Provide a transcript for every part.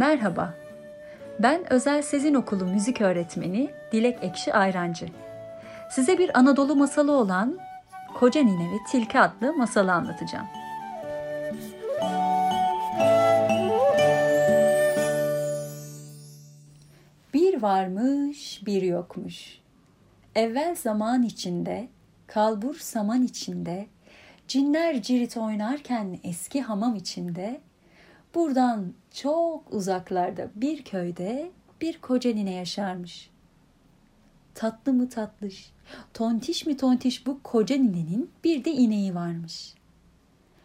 Merhaba, ben Özel Sezin Okulu müzik öğretmeni Dilek Ekşi Ayrancı. Size bir Anadolu masalı olan Koca Nine ve Tilki adlı masalı anlatacağım. Bir varmış, bir yokmuş. Evvel zaman içinde, kalbur saman içinde, cinler cirit oynarken eski hamam içinde, buradan çok uzaklarda bir köyde bir koca nine yaşarmış. Tatlı mı tatlış, tontiş mi tontiş bu koca ninenin bir de ineği varmış.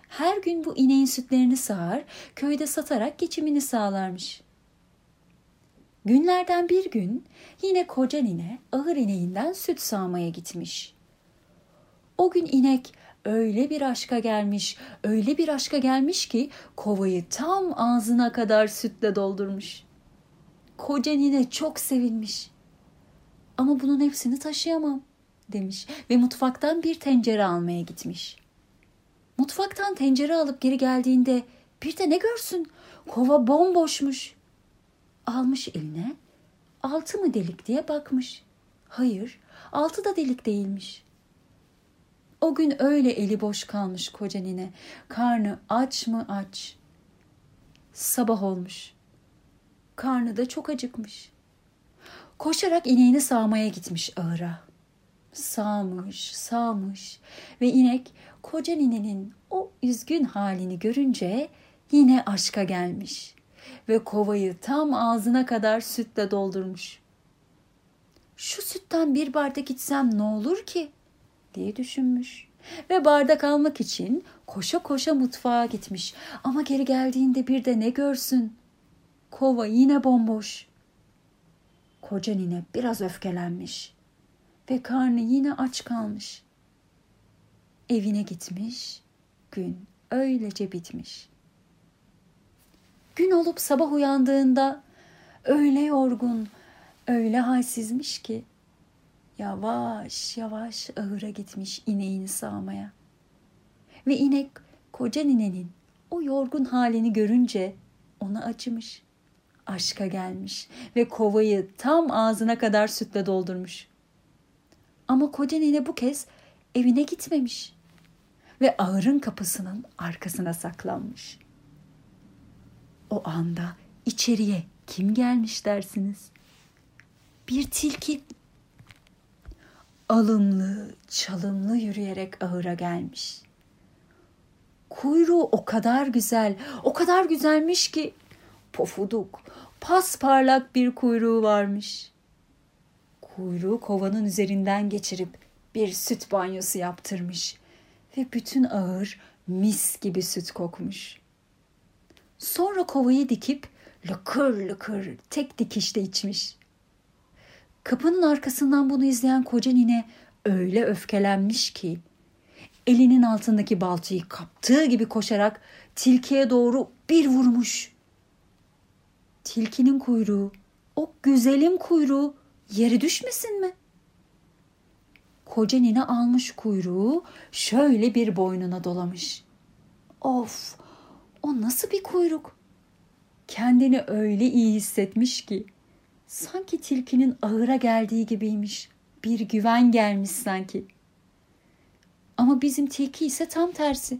Her gün bu ineğin sütlerini sağar, köyde satarak geçimini sağlarmış. Günlerden bir gün yine koca nine ahır ineğinden süt sağmaya gitmiş. O gün inek öyle bir aşka gelmiş, öyle bir aşka gelmiş ki kovayı tam ağzına kadar sütle doldurmuş. Koca nine çok sevinmiş. Ama bunun hepsini taşıyamam demiş ve mutfaktan bir tencere almaya gitmiş. Mutfaktan tencere alıp geri geldiğinde bir de ne görsün? Kova bomboşmuş. Almış eline, altı mı delik diye bakmış. Hayır, altı da delik değilmiş. O gün öyle eli boş kalmış koca nine. Karnı aç mı aç. Sabah olmuş. Karnı da çok acıkmış. Koşarak ineğini sağmaya gitmiş ağıra. Sağmış, sağmış ve inek koca ninenin o üzgün halini görünce yine aşka gelmiş ve kovayı tam ağzına kadar sütle doldurmuş. Şu sütten bir bardak içsem ne olur ki? Diye düşünmüş. Ve bardak almak için koşa koşa mutfağa gitmiş. Ama geri geldiğinde bir de ne görsün? Kova yine bomboş. Koca nine biraz öfkelenmiş ve karnı yine aç kalmış. Evine gitmiş, gün öylece bitmiş. Gün olup sabah uyandığında öyle yorgun, öyle halsizmiş ki yavaş yavaş ahıra gitmiş ineğini sağmaya. Ve inek koca ninenin o yorgun halini görünce ona acımış. Aşka gelmiş ve kovayı tam ağzına kadar sütle doldurmuş. Ama koca nine bu kez evine gitmemiş ve ahırın kapısının arkasına saklanmış. O anda içeriye kim gelmiş dersiniz? Bir tilki alımlı, çalımlı yürüyerek ahıra gelmiş. Kuyruğu o kadar güzel, o kadar güzelmiş ki pofuduk, pasparlak bir kuyruğu varmış. Kuyruğu kovanın üzerinden geçirip bir süt banyosu yaptırmış ve bütün ağır mis gibi süt kokmuş. Sonra kovayı dikip lıkır lıkır tek dikişte içmiş. Kapının arkasından bunu izleyen koca nine öyle öfkelenmiş ki elinin altındaki baltayı kaptığı gibi koşarak tilkiye doğru bir vurmuş. Tilkinin kuyruğu, o güzelim kuyruğu yere düşmesin mi? Koca nine almış kuyruğu şöyle bir boynuna dolamış. Of, o nasıl bir kuyruk? Kendini öyle iyi hissetmiş ki Sanki tilkinin ağıra geldiği gibiymiş. Bir güven gelmiş sanki. Ama bizim tilki ise tam tersi.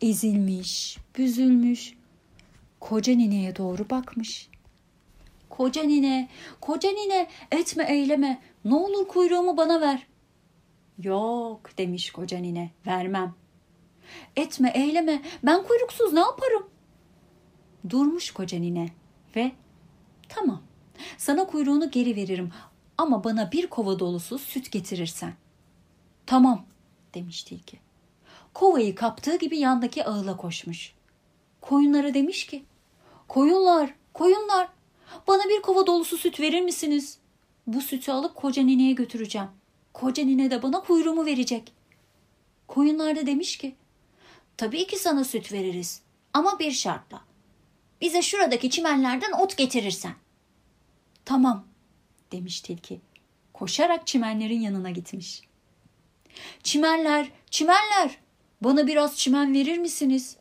Ezilmiş, büzülmüş. Koca nineye doğru bakmış. Koca nine, koca nine etme eyleme. Ne olur kuyruğumu bana ver. Yok demiş koca nine vermem. Etme eyleme ben kuyruksuz ne yaparım? Durmuş koca nine ve tamam sana kuyruğunu geri veririm ama bana bir kova dolusu süt getirirsen. Tamam demiş tilki. Kovayı kaptığı gibi yandaki ağıla koşmuş. Koyunlara demiş ki, koyunlar, koyunlar bana bir kova dolusu süt verir misiniz? Bu sütü alıp koca nineye götüreceğim. Koca nine de bana kuyruğumu verecek. Koyunlar da demiş ki, tabii ki sana süt veririz ama bir şartla. Bize şuradaki çimenlerden ot getirirsen. Tamam demiş tilki. Koşarak çimenlerin yanına gitmiş. Çimenler, çimenler bana biraz çimen verir misiniz?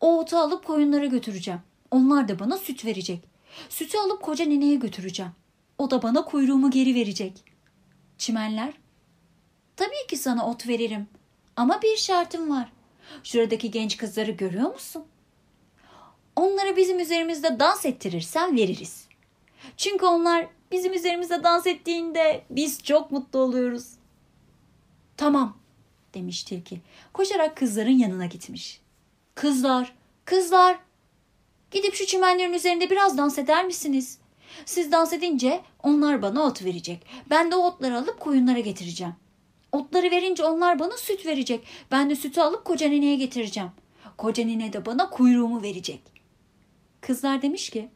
O otu alıp koyunlara götüreceğim. Onlar da bana süt verecek. Sütü alıp koca nineye götüreceğim. O da bana kuyruğumu geri verecek. Çimenler, tabii ki sana ot veririm. Ama bir şartım var. Şuradaki genç kızları görüyor musun? Onları bizim üzerimizde dans ettirirsen veririz. Çünkü onlar bizim üzerimizde dans ettiğinde biz çok mutlu oluyoruz. Tamam demiş tilki. Koşarak kızların yanına gitmiş. Kızlar, kızlar gidip şu çimenlerin üzerinde biraz dans eder misiniz? Siz dans edince onlar bana ot verecek. Ben de o otları alıp koyunlara getireceğim. Otları verince onlar bana süt verecek. Ben de sütü alıp koca nineye getireceğim. Koca nine de bana kuyruğumu verecek. Kızlar demiş ki,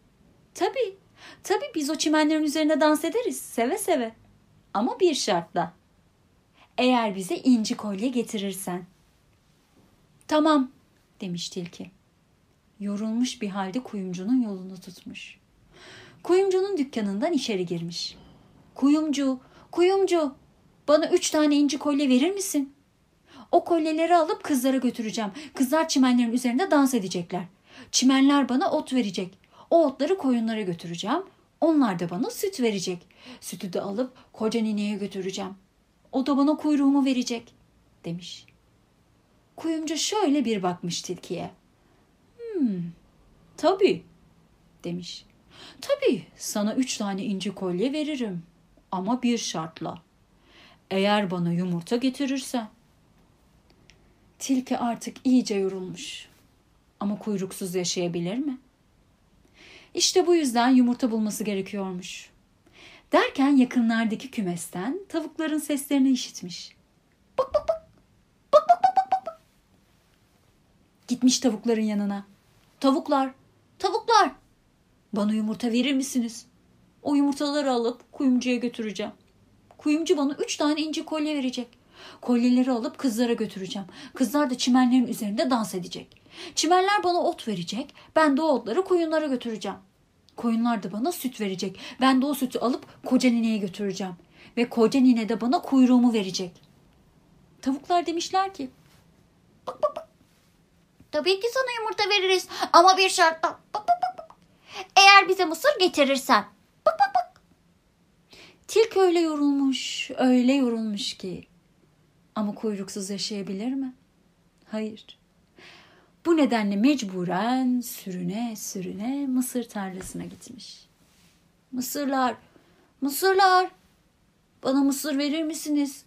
tabii, tabii biz o çimenlerin üzerinde dans ederiz, seve seve. Ama bir şartla. Eğer bize inci kolye getirirsen. Tamam, demiş tilki. Yorulmuş bir halde kuyumcunun yolunu tutmuş. Kuyumcunun dükkanından içeri girmiş. Kuyumcu, kuyumcu, bana üç tane inci kolye verir misin? O kolyeleri alıp kızlara götüreceğim. Kızlar çimenlerin üzerinde dans edecekler. Çimenler bana ot verecek. O otları koyunlara götüreceğim. Onlar da bana süt verecek. Sütü de alıp koca nineye götüreceğim. O da bana kuyruğumu verecek demiş. Kuyumcu şöyle bir bakmış tilkiye. Hmm, tabii demiş. Tabii sana üç tane inci kolye veririm ama bir şartla. Eğer bana yumurta getirirsen. Tilki artık iyice yorulmuş. Ama kuyruksuz yaşayabilir mi? İşte bu yüzden yumurta bulması gerekiyormuş. Derken yakınlardaki kümesten tavukların seslerini işitmiş. Bak bak bak. Bak bak bak bak bak. Gitmiş tavukların yanına. Tavuklar, tavuklar. Bana yumurta verir misiniz? O yumurtaları alıp kuyumcuya götüreceğim. Kuyumcu bana üç tane inci kolye verecek. Kolyeleri alıp kızlara götüreceğim. Kızlar da çimenlerin üzerinde dans edecek. Çimenler bana ot verecek. Ben de o otları koyunlara götüreceğim. Koyunlar da bana süt verecek. Ben de o sütü alıp koca nineye götüreceğim. Ve koca nine de bana kuyruğumu verecek. Tavuklar demişler ki bak bak bak. Tabii ki sana yumurta veririz ama bir şartla. Bak bak bak. Eğer bize mısır getirirsen. Bak bak bak. Tilki öyle yorulmuş, öyle yorulmuş ki. Ama kuyruksuz yaşayabilir mi? Hayır. Bu nedenle mecburen sürüne sürüne mısır tarlasına gitmiş. Mısırlar, mısırlar, bana mısır verir misiniz?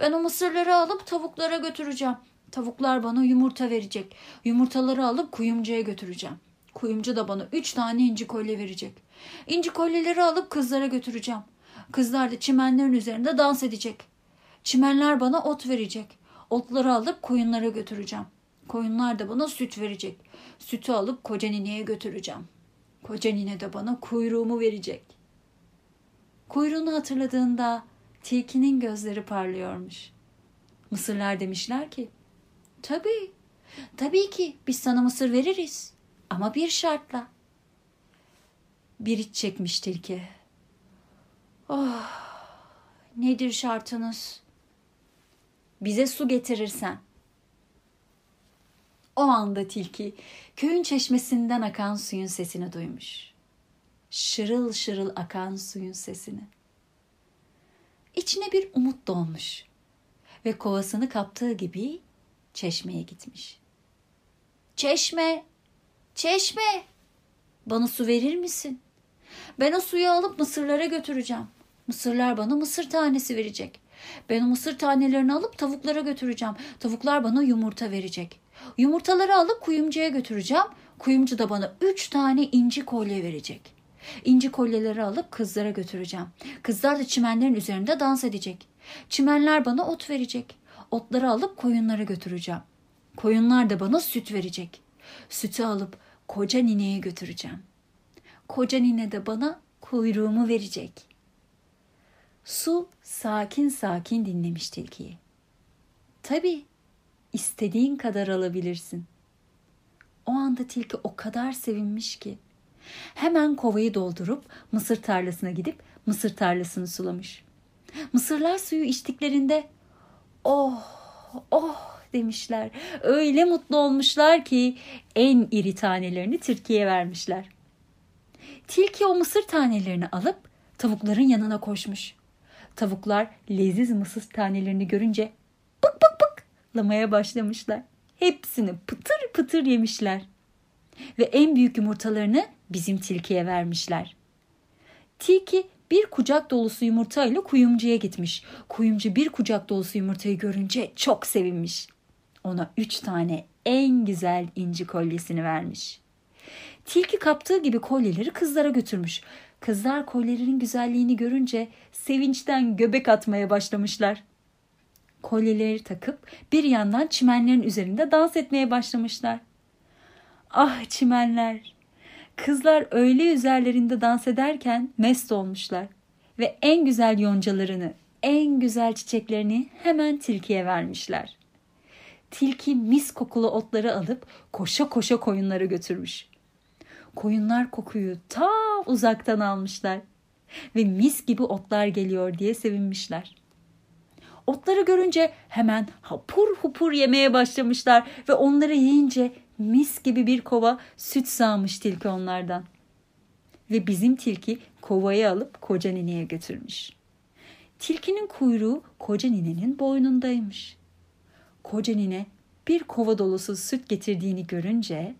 Ben o mısırları alıp tavuklara götüreceğim. Tavuklar bana yumurta verecek. Yumurtaları alıp kuyumcuya götüreceğim. Kuyumcu da bana üç tane inci kolye verecek. İnci kolyeleri alıp kızlara götüreceğim. Kızlar da çimenlerin üzerinde dans edecek. Çimenler bana ot verecek. Otları alıp koyunlara götüreceğim. Koyunlar da bana süt verecek. Sütü alıp koca nineye götüreceğim. Koca nine de bana kuyruğumu verecek. Kuyruğunu hatırladığında tilkinin gözleri parlıyormuş. Mısırlar demişler ki, tabii, tabii ki biz sana mısır veririz ama bir şartla. Bir iç çekmiş tilki. Oh, nedir şartınız? Bize su getirirsen. O anda tilki köyün çeşmesinden akan suyun sesini duymuş. Şırıl şırıl akan suyun sesini. İçine bir umut dolmuş ve kovasını kaptığı gibi çeşmeye gitmiş. Çeşme, çeşme, bana su verir misin? Ben o suyu alıp mısırlara götüreceğim. Mısırlar bana mısır tanesi verecek. Ben o mısır tanelerini alıp tavuklara götüreceğim. Tavuklar bana yumurta verecek. Yumurtaları alıp kuyumcuya götüreceğim. Kuyumcu da bana üç tane inci kolye verecek. İnci kolyeleri alıp kızlara götüreceğim. Kızlar da çimenlerin üzerinde dans edecek. Çimenler bana ot verecek. Otları alıp koyunlara götüreceğim. Koyunlar da bana süt verecek. Sütü alıp koca nineye götüreceğim. Koca nine de bana kuyruğumu verecek. Su sakin sakin dinlemiş tilkiyi. Tabii istediğin kadar alabilirsin. O anda tilki o kadar sevinmiş ki hemen kovayı doldurup mısır tarlasına gidip mısır tarlasını sulamış. Mısırlar suyu içtiklerinde oh oh demişler. Öyle mutlu olmuşlar ki en iri tanelerini tilkiye vermişler. Tilki o mısır tanelerini alıp tavukların yanına koşmuş. Tavuklar leziz mısır tanelerini görünce bık bık bıklamaya başlamışlar. Hepsini pıtır pıtır yemişler. Ve en büyük yumurtalarını bizim tilkiye vermişler. Tilki bir kucak dolusu yumurtayla kuyumcuya gitmiş. Kuyumcu bir kucak dolusu yumurtayı görünce çok sevinmiş. Ona üç tane en güzel inci kolyesini vermiş. Tilki kaptığı gibi kolyeleri kızlara götürmüş. Kızlar kolyelerin güzelliğini görünce sevinçten göbek atmaya başlamışlar. Kolyeleri takıp bir yandan çimenlerin üzerinde dans etmeye başlamışlar. Ah çimenler! Kızlar öyle üzerlerinde dans ederken mest olmuşlar ve en güzel yoncalarını, en güzel çiçeklerini hemen tilkiye vermişler. Tilki mis kokulu otları alıp koşa koşa koyunlara götürmüş. Koyunlar kokuyu ta uzaktan almışlar ve mis gibi otlar geliyor diye sevinmişler. Otları görünce hemen hapur hupur yemeye başlamışlar ve onları yiyince mis gibi bir kova süt sağmış tilki onlardan. Ve bizim tilki kovayı alıp koca nineye götürmüş. Tilkinin kuyruğu koca ninenin boynundaymış. Koca nine bir kova dolusu süt getirdiğini görünce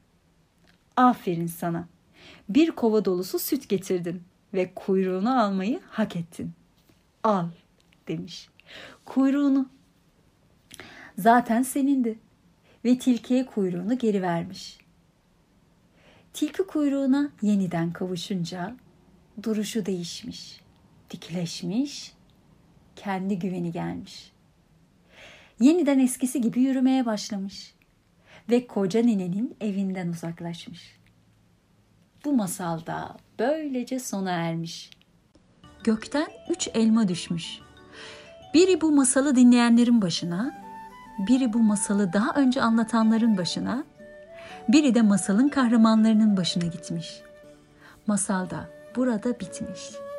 aferin sana bir kova dolusu süt getirdin ve kuyruğunu almayı hak ettin. Al demiş. Kuyruğunu zaten senindi ve tilkiye kuyruğunu geri vermiş. Tilki kuyruğuna yeniden kavuşunca duruşu değişmiş, dikleşmiş, kendi güveni gelmiş. Yeniden eskisi gibi yürümeye başlamış ve koca ninenin evinden uzaklaşmış. Bu masalda böylece sona ermiş. Gökten üç elma düşmüş. Biri bu masalı dinleyenlerin başına, biri bu masalı daha önce anlatanların başına, biri de masalın kahramanlarının başına gitmiş. Masal da burada bitmiş.''